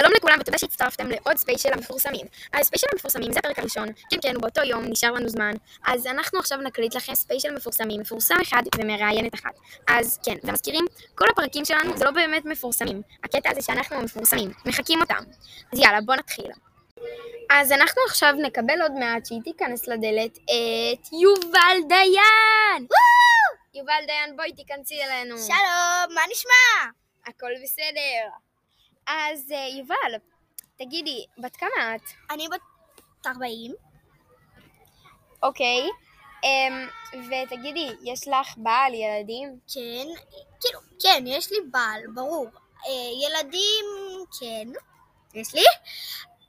שלום לכולם ותודה שהצטרפתם לעוד ספיישל המפורסמים. הספיישל המפורסמים זה הפרק הראשון, כן כן, באותו יום, נשאר לנו זמן. אז אנחנו עכשיו נקליט לכם ספיישל מפורסמים, מפורסם אחד ומראיינת אחת. אז כן, ומזכירים, כל הפרקים שלנו זה לא באמת מפורסמים. הקטע הזה שאנחנו המפורסמים, מחקים אותם. אז יאללה, בוא נתחיל. אז אנחנו עכשיו נקבל עוד מעט שהיא תיכנס לדלת את יובל דיין! יובל דיין, בואי תיכנסי אלינו. שלום, מה נשמע? הכל בסדר. אז אה, יובל, תגידי, בת כמה את? אני בת 40. אוקיי. אמ, ותגידי, יש לך בעל, ילדים? כן, כאילו, כן, יש לי בעל, ברור. אה, ילדים, כן, יש לי.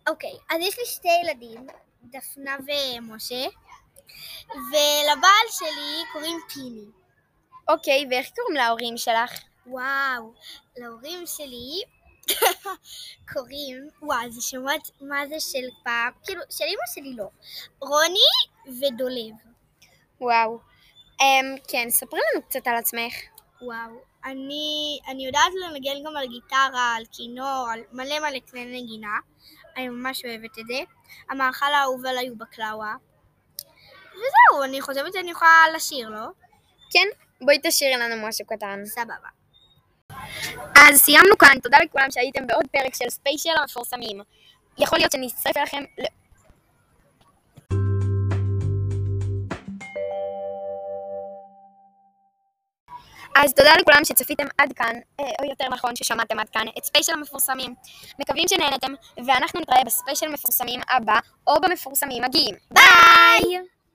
אוקיי, אז יש לי שתי ילדים, דפנה ומשה, ולבעל שלי קוראים פיני. אוקיי, ואיך קוראים להורים שלך? וואו, להורים שלי קוראים, וואו, זה שמות, מה זה של פעם, כאילו, של אמא שלי לא. רוני ודולב. וואו. אמ, כן, ספרי לנו קצת על עצמך. וואו. אני, אני יודעת לנגן גם על גיטרה, על כינור, על מלא מלא כלי נגינה. אני ממש אוהבת את זה. המאכל האהוב עליי הוא בקלאווה. וזהו, אני חושבת שאני יכולה לשיר, לא? כן? בואי תשאירי לנו משהו קטן. סבבה. אז סיימנו כאן, תודה לכולם שהייתם בעוד פרק של ספיישל המפורסמים. יכול להיות שאני אצטרף אליכם ל... אז תודה לכולם שצפיתם עד כאן, אה, או יותר נכון ששמעתם עד כאן, את ספיישל המפורסמים. מקווים שנהנתם, ואנחנו נתראה בספיישל המפורסמים הבא, או במפורסמים מגיעים. ביי!